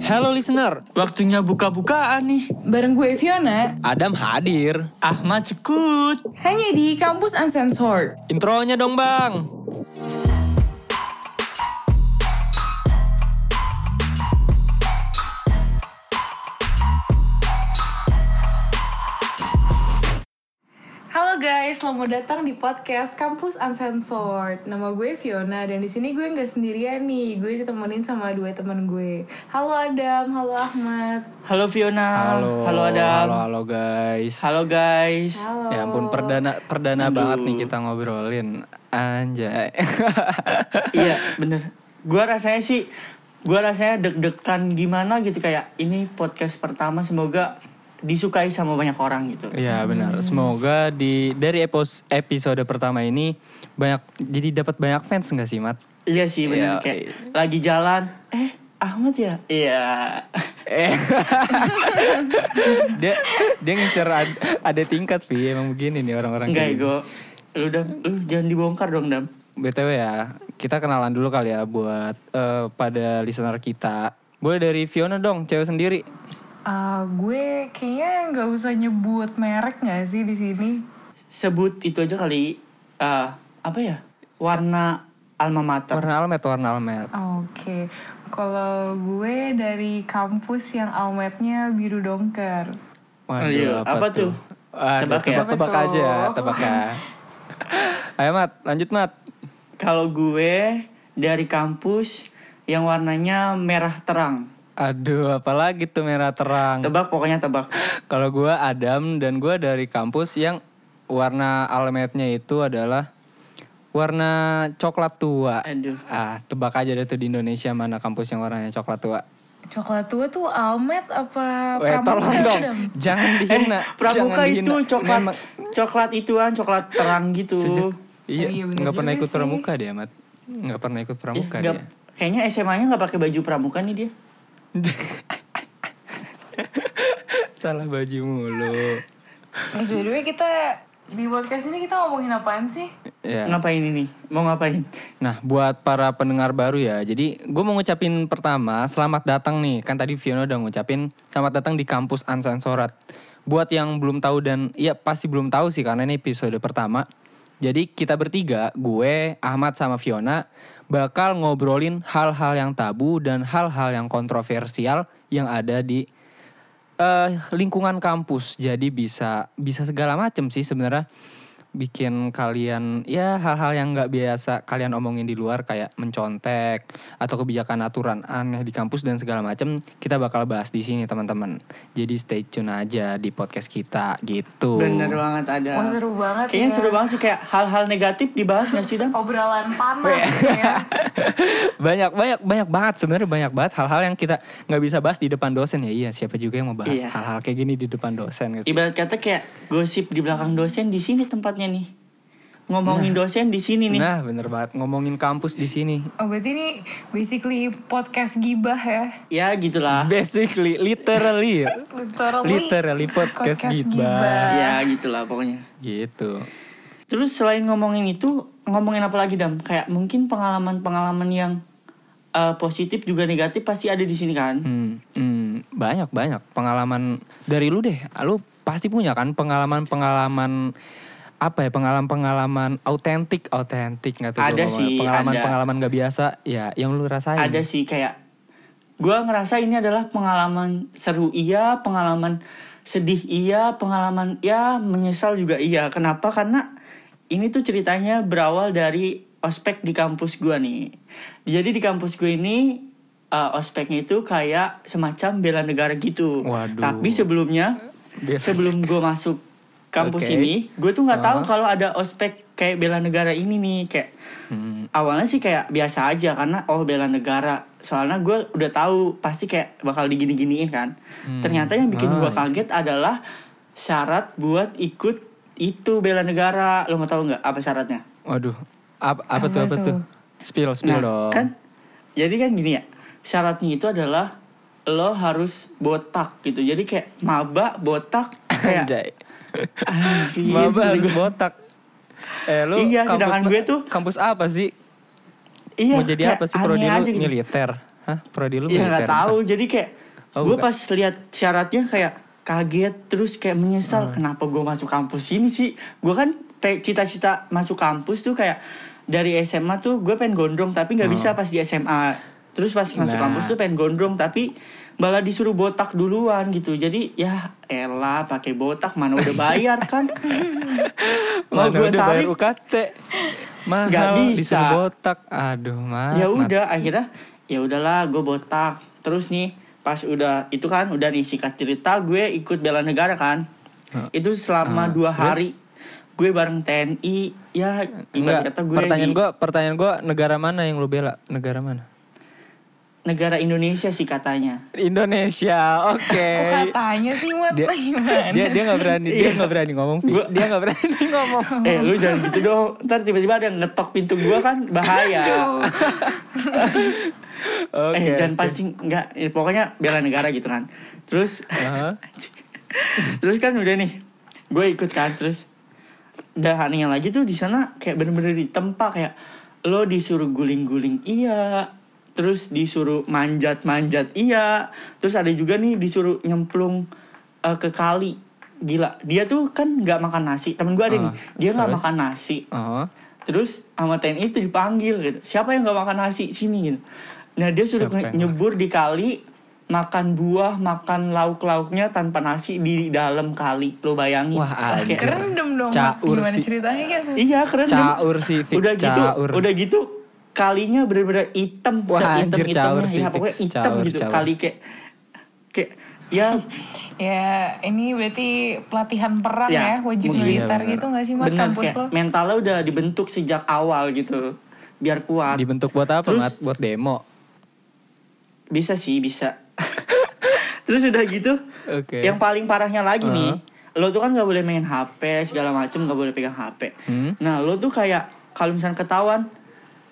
Hello listener, Waktunya buka-bukaan nih. Bareng gue Fiona, Adam hadir. Ahmad Cekut. hanya di Kampus Uncensored. Intronya dong bang. Selamat datang di podcast Kampus Uncensored. Nama gue Fiona dan di sini gue nggak sendirian nih. Gue ditemenin sama dua teman gue. Halo Adam, halo Ahmad. Halo Fiona. Halo, Halo Adam. Halo, halo guys. Halo guys. Halo. Ya ampun perdana perdana banget nih kita ngobrolin. Anjay. iya, bener. Gua rasanya sih gua rasanya deg-degan gimana gitu kayak ini podcast pertama semoga disukai sama banyak orang gitu. Iya benar. Semoga di dari episode pertama ini banyak jadi dapat banyak fans nggak sih Mat? Iya sih Iya, bener kayak lagi jalan eh Ahmad ya? Iya. Eh. dia dia ngincer ad- ada tingkat Vi emang begini nih orang-orang. Enggak ego. Lu dam, lu jangan dibongkar dong dam. BTW ya, kita kenalan dulu kali ya buat eh, pada listener kita. Boleh dari Fiona dong, cewek sendiri. Ah, gue kayaknya nggak usah nyebut merek nggak sih di sini? Sebut itu aja kali ah, apa ya? Warna alma mater. Warna almet, warna almet. Oke, kalau gue dari kampus yang almetnya biru dongker. Waduh, Ayo, apa tuh? Waduh, Tebak ya? tebak-tebak Apa aja, tebak ya. Ayo Mat, lanjut Mat. Kalau gue dari kampus yang warnanya merah terang. Aduh, apalagi tuh merah terang. Tebak pokoknya tebak. Kalau gua Adam dan gua dari kampus yang warna almetnya itu adalah warna coklat tua. Aduh. Ah, tebak aja deh tuh di Indonesia mana kampus yang warnanya coklat tua. Coklat tua tuh almet apa Weh, pramuka, tolong dong. Adam? Jangan dihina. Pramuka jangan itu dihina. coklat Memang- coklat ituan coklat terang gitu. Sejak- iya, Oh, iya nggak pernah ikut sih. pramuka dia, Mat. Nggak pernah ikut Ya, pramuka dia. kayaknya SMA-nya nggak pakai baju pramuka nih dia. Salah baju mulu. Mas by the way kita di podcast ini kita ngomongin apaan sih? Ya. Ngapain ini? Mau ngapain? Nah, buat para pendengar baru ya. Jadi, gue mau ngucapin pertama, selamat datang nih. Kan tadi Fiona udah ngucapin, selamat datang di kampus Uncensored. Buat yang belum tahu dan ya pasti belum tahu sih karena ini episode pertama. Jadi kita bertiga, gue, Ahmad sama Fiona bakal ngobrolin hal-hal yang tabu dan hal-hal yang kontroversial yang ada di eh lingkungan kampus. Jadi bisa bisa segala macam sih sebenarnya bikin kalian ya hal-hal yang nggak biasa kalian omongin di luar kayak mencontek atau kebijakan aturan aneh di kampus dan segala macam kita bakal bahas di sini teman-teman. Jadi stay tune aja di podcast kita gitu. Bener banget ada. Oh seru banget Kayaknya ya. seru banget sih kayak hal-hal negatif dibahas nggak sih dam? Obrolan panas ya. banyak banyak banyak banget sebenarnya banyak banget hal-hal yang kita nggak bisa bahas di depan dosen ya. Iya, siapa juga yang mau bahas Iya. hal-hal kayak gini di depan dosen sih? Ibarat kata kayak gosip di belakang dosen di sini tempatnya nih. Ngomongin dosen di sini nih. Nah, bener banget ngomongin kampus di sini. Oh berarti ini basically podcast gibah ya. Ya gitulah. Basically, literally, Literally, literally podcast, podcast gibah. gibah. Ya gitulah pokoknya. Gitu. Terus selain ngomongin itu, ngomongin apa lagi dam? Kayak mungkin pengalaman-pengalaman yang eh, positif juga negatif pasti ada di sini kan? Hmm, hmm, banyak banyak pengalaman dari lu deh. Lu pasti punya kan pengalaman-pengalaman apa ya pengalaman-pengalaman autentik autentik nggak tuh Ada sih, pengalaman-pengalaman nggak biasa ya yang lu rasain Ada sih kayak gua ngerasa ini adalah pengalaman seru iya, pengalaman sedih iya, pengalaman ya menyesal juga iya. Kenapa? Karena ini tuh ceritanya berawal dari ospek di kampus gua nih. Jadi di kampus gue ini eh, ospeknya itu kayak semacam bela negara gitu. Waduh. Tapi sebelumnya Bela- sebelum gue masuk kampus Oke. ini, gue tuh nggak tahu Ah. kalau ada ospek kayak bela negara ini nih kayak Hmm, awalnya sih kayak biasa aja karena oh bela negara. Soalnya gue udah tahu pasti kayak bakal digini-giniin kan. Hmm, ternyata yang bikin gue nice. kaget adalah syarat buat ikut itu bela negara. Lo mau tahu nggak apa syaratnya? Waduh. Apa, apa, tuh Apa apa tuh? tuh? spill spill nah dong. kan? Jadi kan gini ya syaratnya itu adalah lo harus botak gitu. Jadi kayak maba botak kayak Maba harus Gua- botak eh lu Iya, kampus sedangkan gue tuh- kampus apa sih iya mau jadi apa sih prodi lu gitu. militer Hah? Prodi lu ya nggak militer? tahu jadi kayak Oh, gue pas lihat syaratnya kayak kaget terus kayak menyesal Hmm. kenapa gue masuk kampus ini sih gue kan cita-cita masuk kampus tuh kayak dari SMA tuh gue pengen gondrong tapi nggak bisa pas di SMA terus pas masuk. Nah. kampus tuh pengen gondrong tapi malah disuruh botak duluan gitu jadi ya elah pakai botak mana udah bayar kan mau gue udah bayar tarik UKT. Mahal Nggak bisa. disuruh botak. Aduh, mat. ya udah akhirnya ya udahlah gue botak terus nih pas udah itu kan udah nih sikat cerita gue ikut bela negara kan itu selama Ah, dua terus? hari gue bareng TNI ya ibarat kata gue pertanyaan gua, pertanyaan gua negara mana yang lu bela? Negara mana? Negara Indonesia sih katanya Indonesia. Oke. Kok katanya sih Mat? Dia Gimana dia dia nggak sih? berani, dia nggak berani ngomong. Gua- Dia nggak berani ngomong. eh lu jangan gitu dong ntar tiba-tiba ada yang ngetok pintu gue kan bahaya Oke. eh jangan oke. pancing enggak eh, pokoknya bela negara gitu kan terus Aha. terus kan udah nih gue ikut kan terus dan anehnya lagi tuh di sana kayak bener-bener ditempa kayak lo disuruh guling-guling iya terus disuruh manjat-manjat. Iya. Terus ada juga nih disuruh nyemplung eh, ke kali. Gila. Dia tuh kan nggak makan nasi. Temen gue ada Ah, nih dia nggak makan nasi. Oh. terus sama TNI itu dipanggil gitu. Siapa yang nggak makan nasi? Sini gitu. Nah dia suruh Siapa nyebur di kali makan buah makan lauk lauknya tanpa nasi di dalam kali. Lo bayangin. Wah, Kayak-. Kerendam dong. Caur Gimana sih. ceritanya gitu? Iya keren dong. Caur sih, udah gitu udah gitu kalinya bener-bener hitam Wah, caur hitamnya sih, ya pokoknya hitam Caur, gitu caur. kali kayak kayak ya Ya ini berarti pelatihan perang Ya, ya, Wajib mungkin. militer Iya, bener. gitu gak sih Mat bener kampus kayak lo? mentalnya udah dibentuk sejak awal gitu biar kuat Dibentuk buat apa, Terus- Mat? Buat demo. bisa sih bisa terus udah gitu Oke. Yang paling parahnya lagi Uh-huh. nih, lo tuh kan nggak boleh main HP segala macem, nggak boleh pegang HP. Hmm? Nah, lo tuh kayak kalau misalnya ketahuan,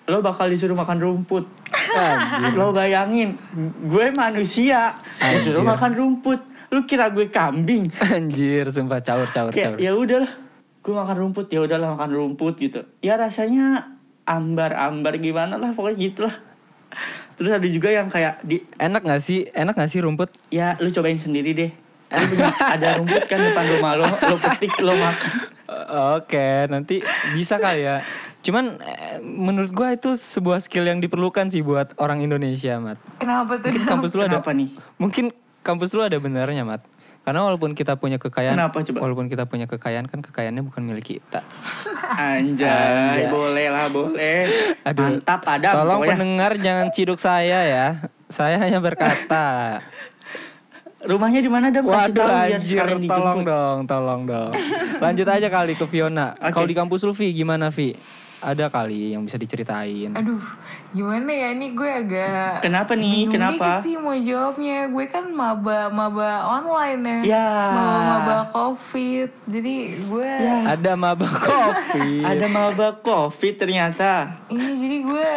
lo bakal disuruh makan rumput. Anjir. lo bayangin, gue manusia disuruh Anjir. makan rumput. Lo kira gue kambing? Anjir, sumpah caur caur Kayak caur. ya udahlah, gue makan rumput ya udahlah makan rumput gitu. Ya rasanya ambar-ambar gimana lah pokoknya gitulah. Terus ada juga yang kayak di Enak gak sih? Enak gak sih rumput? ya lu cobain sendiri deh. Lu punya- ada rumput kan depan rumah lo, lo petik lo makan. Oke, nanti bisa kali ya. Cuman eh, menurut gua itu sebuah skill yang diperlukan sih buat orang Indonesia, Mat. Kenapa tuh? Mungkin kampus lu ada Kenapa nih? Mungkin kampus lu ada benernya, Mat. Karena walaupun kita punya kekayaan, Kenapa coba? walaupun kita punya kekayaan kan kekayaannya bukan milik kita. Anjay, Anjay. boleh lah, boleh. Aduh, Mantap, ada Tolong pokoknya. pendengar jangan ciduk saya ya. Saya hanya berkata. Rumahnya di mana, Dam? Kasih Waduh tahu biar anjir, sekalian tolong dijemput. dong, tolong dong. Lanjut aja kali ke Fiona. Oke. Kalau di kampus lu Vi gimana Vi? Ada kali yang bisa diceritain. Aduh, gimana ya? Ini gue agak Kenapa nih? Kenapa? sih mau jawabnya. Gue kan maba maba online ya. Ya. Maba maba covid. Jadi gue Ya. Ada maba kopi. Ada maba covid ternyata. Iya jadi gue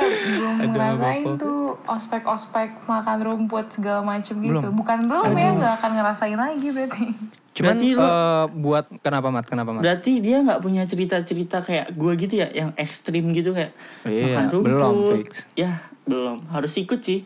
belum ngerasain tuh ospek-ospek makan rumput segala macem gitu. Belum. Bukan belum ya, nggak akan ngerasain lagi berarti. Cuman Berarti lu- eh, buat kenapa mat? Kenapa mat? Berarti dia nggak punya cerita-cerita kayak gue gitu ya, yang ekstrim gitu kayak Iya, makan rumput. belum fix. Ya, belum. Harus ikut sih.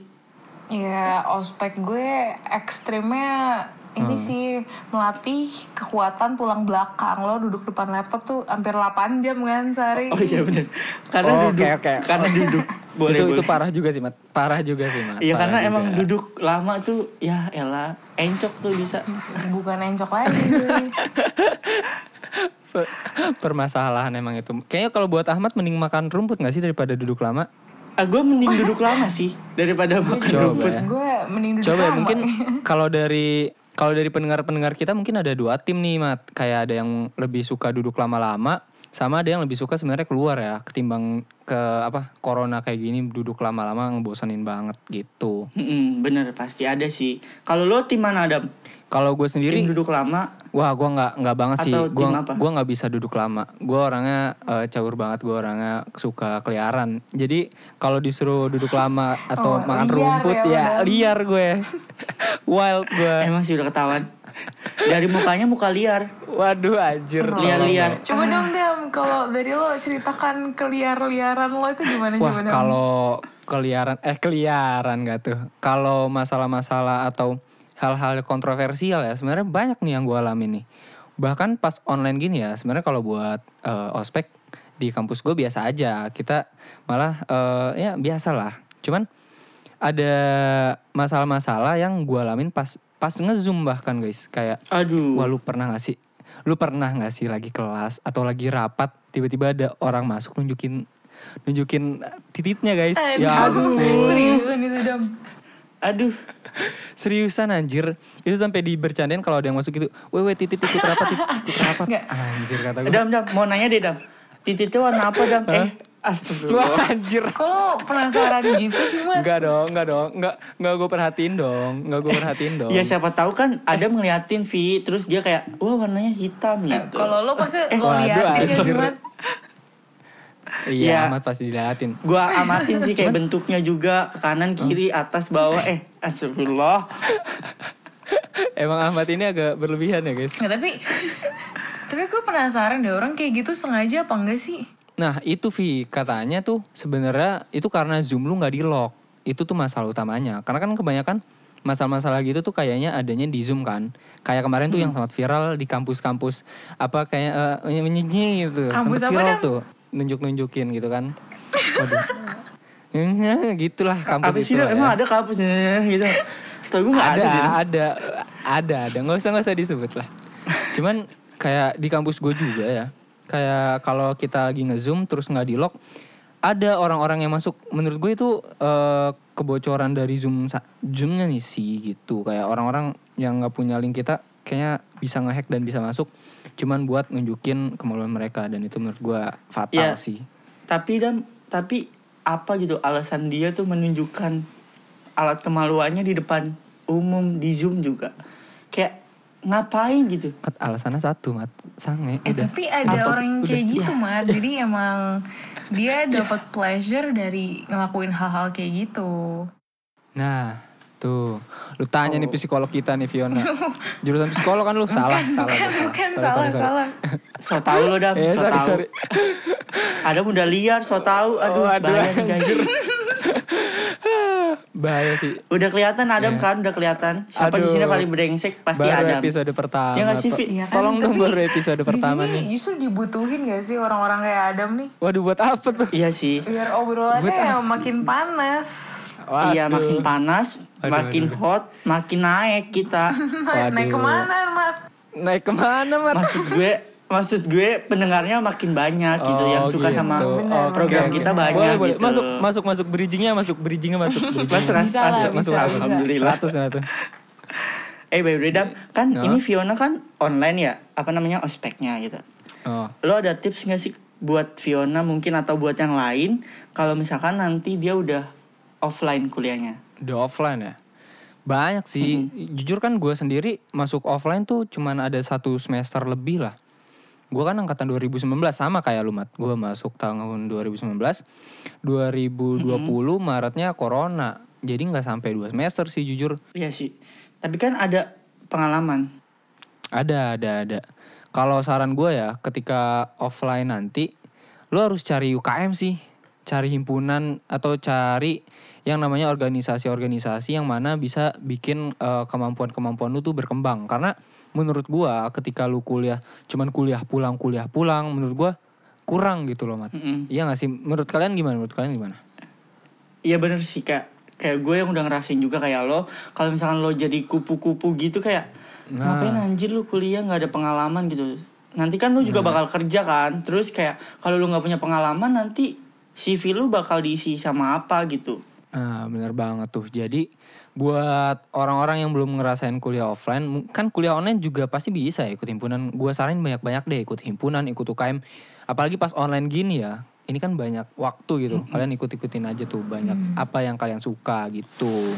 Ya ospek gue ekstrimnya ini Hmm. sih melatih kekuatan tulang belakang lo duduk depan laptop tuh hampir 8 jam kan sehari. Oh iya benar. Karena Oh, duduk. oke, oke. Karena duduk. Boleh, itu boleh. itu parah juga sih mat. Parah juga sih mat. Iya karena juga. emang duduk lama tuh ya elah encok tuh bisa. Bukan encok lagi. permasalahan emang itu. Kayaknya kalau buat Ahmad mending makan rumput gak sih daripada duduk lama? Ah, gue mending duduk lama sih daripada makan Coba rumput. ya. gue mending duduk Coba ya lama. mungkin kalau dari kalau dari pendengar-pendengar kita mungkin ada dua tim nih mat. Kayak ada yang lebih suka duduk lama-lama, sama ada yang lebih suka sebenarnya keluar ya ketimbang ke apa corona kayak gini duduk lama-lama ngebosanin banget gitu. Mm-mm, bener pasti ada sih. Kalau lo tim mana Adam? Kalau gue Tim sendiri, duduk lama. wah gue nggak nggak banget sih. Gue tim gua nggak bisa duduk lama. Gue orangnya eh, caur banget. Gue orangnya suka keliaran. Jadi kalau disuruh duduk lama atau Oh, makan liar rumput ya, ya, liar gue, wild gue. Emang sih udah ketahuan. Dari mukanya muka liar. Waduh anjir. Liar-liar. Coba dong Dam, kalau dari lo ceritakan keliar-liaran lo itu gimana Wah kalau keliaran eh keliaran gak tuh kalau masalah-masalah atau hal-hal kontroversial ya sebenarnya banyak nih yang gue alami nih bahkan pas online gini ya sebenarnya kalau buat eh, ospek di kampus gue biasa aja kita malah eh, ya biasa lah cuman ada masalah-masalah yang gue alamin pas pas ngezoom bahkan guys kayak Aduh. Wah lu pernah gak sih? Lu pernah gak sih lagi kelas atau lagi rapat tiba-tiba ada orang masuk nunjukin nunjukin titiknya guys. Ya Aduh, seriusan itu dam. Aduh. Seriusan anjir. Itu sampai dibercandain kalau ada yang masuk gitu. Wewe titit ikut rapat ikut rapat. Nggak. Anjir kata gue. Dam, Dam, mau nanya deh, Dam. Titiknya warna apa, Dam? Eh, astagfirullah. anjir. Kok lo penasaran gitu sih, Mat? Enggak dong, enggak dong. Enggak enggak gue perhatiin dong. Enggak gue perhatiin dong. Ya siapa tahu kan ada ngeliatin Vi, terus dia kayak, wah warnanya hitam Eh, gitu. Kalau lo pasti lo waduh, liatin anjir. Mat? Iya, Ya. amat pasti diliatin. Gua amatin sih kayak bentuknya juga ke kanan, kiri, atas, bawah. Eh, astagfirullah. Emang Ahmad ini agak berlebihan ya guys. Nggak, tapi tapi gue penasaran deh orang kayak gitu sengaja apa enggak sih? Nah itu Vi. Katanya tuh sebenarnya itu karena Zoom lu nggak di lock itu tuh masalah utamanya. Karena kan kebanyakan masalah-masalah gitu tuh kayaknya adanya di Zoom kan. Kayak kemarin tuh yang sangat viral di kampus-kampus apa kayak eh menyanyi gitu. Kampus sempat viral tuh. Nunjuk-nunjukin gitu kan. Waduh. Ya, gitulah kampus Apa sih, itu Dam? Emang ada kampusnya gitu? Setahu gue nggak ada ada. ada ada ada. Nggak usah nggak usah disebut lah. Cuman kayak di kampus gue juga ya kayak kalau kita lagi ngezoom terus nggak di lock ada orang-orang yang masuk menurut gue itu eh, kebocoran dari zoom zoomnya nih sih gitu kayak orang-orang yang nggak punya link kita kayaknya bisa ngehack dan bisa masuk cuman buat nunjukin kemaluan mereka dan itu menurut gue fatal Ya. sih Tapi Dam, tapi apa gitu alasan dia tuh menunjukkan alat kemaluannya di depan umum di Zoom juga. Kayak ngapain gitu? Mat, alasannya satu mat sange Eh udah tapi ada Apa? orang yang Udah. kayak gitu, Mat. Jadi emang dia dapat pleasure dari ngelakuin hal-hal kayak gitu. Nah, tuh. Lu tanya nih Oh. psikolog kita nih Fiona. Jurusan psikolog kan lu salah, salah. Bukan, salah. bukan, salah, sorry, sorry. salah. So tau lo Dam, Eh, so sorry, tau. sorry. Ada udah liar, so tau. Aduh, Oh, aduh, bahaya nih guys. Bahaya sih. Udah kelihatan Adam Iya. kan, udah kelihatan. Siapa di Aduh. sini paling brengsek pasti baru Adam. episode pertama. Ya nggak sih, Pak. Fi? Iya kan? Tolong dong baru episode di pertama sini nih. Justru dibutuhin gak sih orang-orang kayak Adam nih? Waduh buat apa tuh? Iya sih. Biar obrolannya yang makin panas. Waduh. Iya makin panas, Aduh, makin aduh, aduh. hot, makin naik kita. Naik Waduh. ke mana, Mat? Naik ke mana, Mat? maksud gue, maksud gue pendengarnya makin banyak gitu yang Oh, suka sama gitu. Benar, program oke, kita oke. banyak boleh, boleh. gitu. Masuk, masuk, masuk bridgingnya, masuk bridgingnya, masuk. bridgingnya. Masuk, Bisa masuk, masuk, bisa. alhamdulillah. Ratus lah tuh. Eh, by the way, Dam, kan Ya. ini Fiona kan online ya, apa namanya ospeknya gitu. Oh, Lo ada tips gak sih buat Fiona mungkin atau buat yang lain kalau misalkan nanti dia udah offline kuliahnya? udah offline ya. Banyak sih. Jujur kan gue sendiri masuk offline tuh cuman ada satu semester lebih lah. Gue kan angkatan 2019 sama kayak lu Mat. Gue masuk tahun 2019. 2020 Maretnya corona. Jadi nggak sampai dua semester sih jujur. Iya sih. Tapi kan ada pengalaman. Ada, ada, ada. Kalau saran gue ya, ketika offline nanti, lu harus cari UKM sih. Cari himpunan atau cari yang namanya organisasi-organisasi yang mana bisa bikin eh, kemampuan-kemampuan lu tuh berkembang. Karena menurut gua ketika lu kuliah, cuman kuliah pulang, kuliah pulang, menurut gua kurang gitu loh, Mat. Mm-mm. Iya gak sih? Menurut kalian gimana? Menurut kalian gimana? Iya bener sih kak Kayak gue yang udah ngerasain juga kayak lo Kalau misalkan lo jadi kupu-kupu gitu kayak Nah. Ngapain anjir lu kuliah gak ada pengalaman gitu Nanti kan lu juga Nah. bakal kerja kan Terus kayak kalau lu gak punya pengalaman nanti CV lu bakal diisi sama apa gitu Nah, bener banget tuh. Jadi buat orang-orang yang belum ngerasain kuliah offline, kan kuliah online juga pasti bisa ya ikut himpunan. Gua saranin banyak-banyak deh ikut himpunan, ikut UKM. Apalagi pas online gini ya. Ini kan banyak waktu gitu. Kalian ikut-ikutin aja tuh banyak apa yang kalian suka gitu.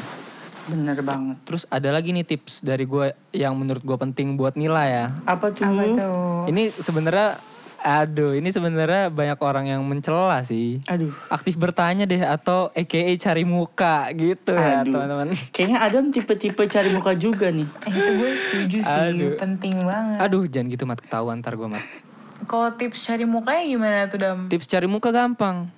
Bener banget Terus ada lagi nih tips dari gue yang menurut gue penting buat nilai ya. Apa tuh? Apa tuh? Ini sebenarnya aduh, ini sebenarnya banyak orang yang mencela sih. Aduh Aktif bertanya deh atau AKA cari muka gitu ya, Aduh. teman-teman. Kayaknya Adam tipe-tipe cari muka juga nih Eh, itu gue setuju sih, Aduh. penting banget. Aduh, jangan gitu mat ketahuan ntar gue mat. Kalau tips cari mukanya gimana tuh, Dam? Tips cari muka gampang.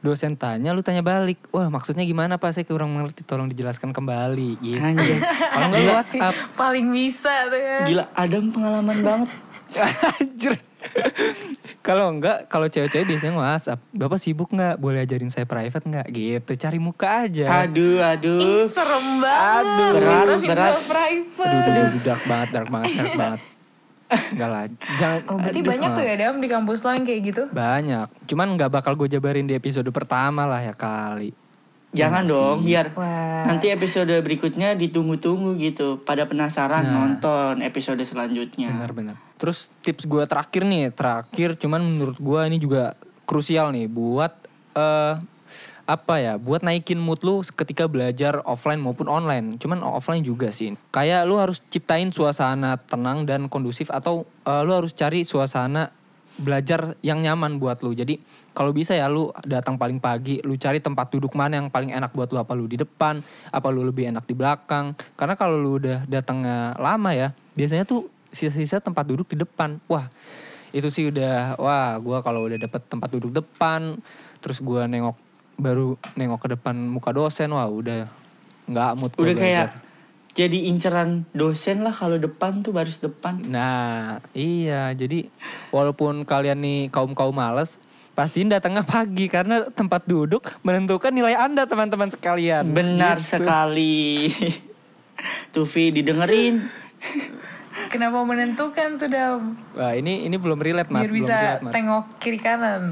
dosen tanya lu tanya balik wah maksudnya gimana pak saya kurang mengerti tolong dijelaskan kembali gitu Anjir. kalau nggak WhatsApp Paling bisa tuh ya. Gila, Adam pengalaman banget. Anjir. kalau enggak, kalau cewek-cewek biasanya WhatsApp. Bapak sibuk nggak? Boleh ajarin saya private nggak? Gitu, cari muka aja. Aduh, aduh. Ih, serem banget. Aduh, berat, berat. private. Aduh, aduh, aduh, dark banget, dark banget, dark banget. Enggak lah, jangan. Oh, berarti aduh, banyak tuh ya Dam di kampus yang kayak gitu? Banyak. Cuman nggak bakal gue jabarin di episode pertama lah ya kali. Jangan dong, biar Wah. nanti episode berikutnya ditunggu-tunggu gitu. Pada penasaran Nah. nonton episode selanjutnya. Benar-benar. Terus tips gue terakhir nih, terakhir cuman menurut gue ini juga krusial nih buat eh apa ya, buat naikin mood lu ketika belajar offline maupun online. Cuman offline juga sih. Kayak lu harus ciptain suasana tenang dan kondusif atau eh, lu harus cari suasana belajar yang nyaman buat lu. Jadi kalau bisa ya lu datang paling pagi, lu cari tempat duduk mana yang paling enak buat lu. Apa lu di depan, apa lu lebih enak di belakang. Karena kalau lu udah datangnya lama ya, biasanya tuh sisa-sisa tempat duduk di depan. Wah, itu sih udah wah gua kalau udah dapet tempat duduk depan, terus gua nengok baru nengok ke depan muka dosen, wah udah nggak mood Udah kayak jadi inceran dosen lah kalau depan tuh baris depan. Nah, iya. Jadi walaupun kalian nih kaum-kaum males, pastiin datangnya pagi karena tempat duduk menentukan nilai Anda teman-teman sekalian. Benar Gitu. sekali. Tufi didengerin. Kenapa menentukan tuh Dam? Wah, ini ini belum relate, Mat. Biar Belum bisa relate, Mat. tengok kiri kanan.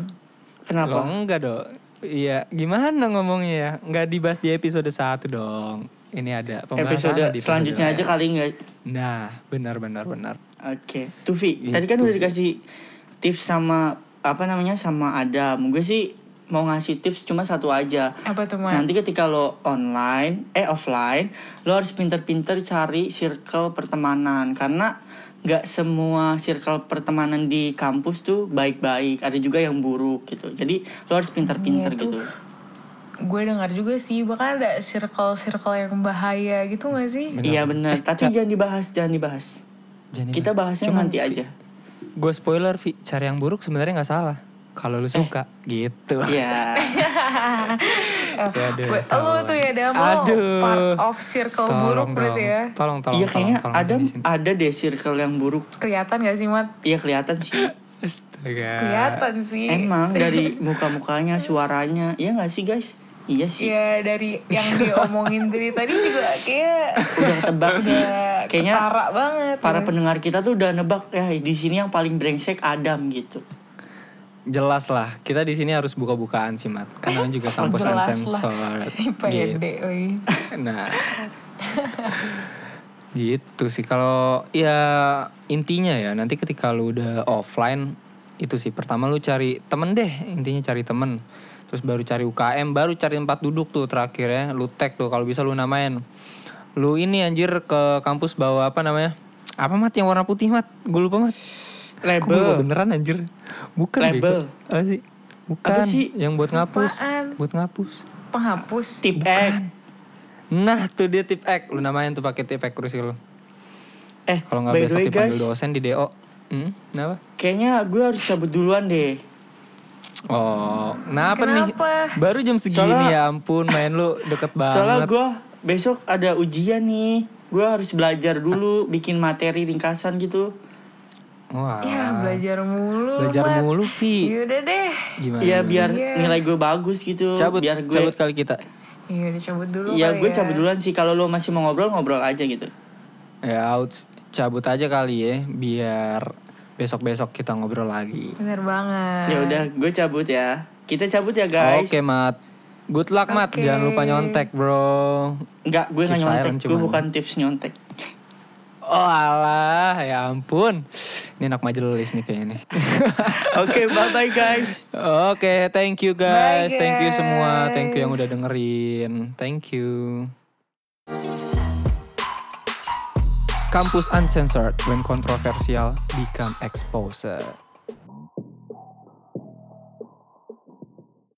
Kenapa? Loh, enggak dong. Iya, gimana ngomongnya ya? Enggak dibahas di episode 1 dong. Ini ada pembahasan Episode di selanjutnya aja kali nggak? Nah, benar benar benar. Oke, Tufi. Tadi Gitu kan udah sih. dikasih tips sama apa namanya sama Adam. Gue sih mau ngasih tips cuma satu aja. Apa tuh Man? Nanti ketika lo online, eh offline, lo harus pinter-pinter cari circle pertemanan karena nggak semua circle pertemanan di kampus tuh baik-baik. Ada juga yang buruk gitu. Jadi lo harus pinter-pinter tuh. gitu. Gue dengar juga sih, bahkan ada circle-circle yang bahaya gitu gak sih? Iya benar. Eh, Tapi jangan dibahas, jangan dibahas. Jangan Kita bahasnya Cuman, nanti aja. Gue spoiler, Vi. Cari yang buruk sebenarnya nggak salah. Kalau lu suka, gitu. Iya. Ya, Gue- Lo tuh ya Dam, lo Aduh. part of circle buruk berarti ya? Tolong, tolong, Iya tolong, kayaknya tolong, sini. ada deh circle yang buruk. Kelihatan gak sih Mat? Iya kelihatan sih. Astaga. Kelihatan sih. Emang dari muka-mukanya, suaranya, iya gak sih guys? Iya sih. Iya dari yang diomongin dari tadi juga kayak Udah ketebak sih. udah Kayaknya ketara banget. para ya. pendengar kita tuh udah nebak ya di sini yang paling brengsek Adam gitu. Jelas lah, kita di sini harus buka-bukaan sih, Mat. Karena juga Oh, kampus jelas unsensor. lah si Gitu. Nah, gitu sih. Kalau ya intinya ya nanti ketika lu udah offline itu sih pertama lu cari temen deh intinya cari temen terus baru cari UKM baru cari tempat duduk tuh terakhir ya lu tag tuh kalau bisa lu namain lu ini anjir ke kampus bawa apa namanya apa mat yang warna putih mat gue lupa mat Label. beneran anjir bukan Label. bego. apa sih bukan Apa sih? yang buat ngapus Apaan? buat ngapus Penghapus. Tip X. Nah tuh dia tip X Lu namain tuh pakai tip X kursi lu Eh, Kalau nggak besok dipanggil guys, dosen di DO hmm, Kenapa? kayaknya gue harus cabut duluan deh. Oh Kenapa, nih? Kenapa? Baru jam segini Soalnya- ya ampun Main lu deket Soalnya banget gue besok ada ujian nih. Gue harus belajar dulu, bikin materi ringkasan gitu. Wah Ya belajar mulu. Belajar Mat. mulu Vi Yaudah deh. Gimana? Iya biar Iya. nilai gue bagus gitu. Cabut biar gue Cabut kali kita Iya udah cabut dulu Iya kali gue ya. cabut duluan sih. Kalau lo masih mau ngobrol ngobrol aja gitu. Ya out Cabut aja kali ya Biar Besok-besok kita ngobrol lagi Bener banget. Ya udah gue cabut ya. Kita cabut ya guys. Oke Mat Good luck Mat Oke. Jangan lupa nyontek bro Enggak, gue nggak nyontek. Gue cuman. bukan tips nyontek. Oh alah Ya ampun Ini anak majelis nih kayaknya nih Oke, bye bye guys. Oke, thank you guys. Bye, Thank you semua. Thank you yang guys. udah dengerin. Thank you. Kampus Uncensored when controversial become exposed.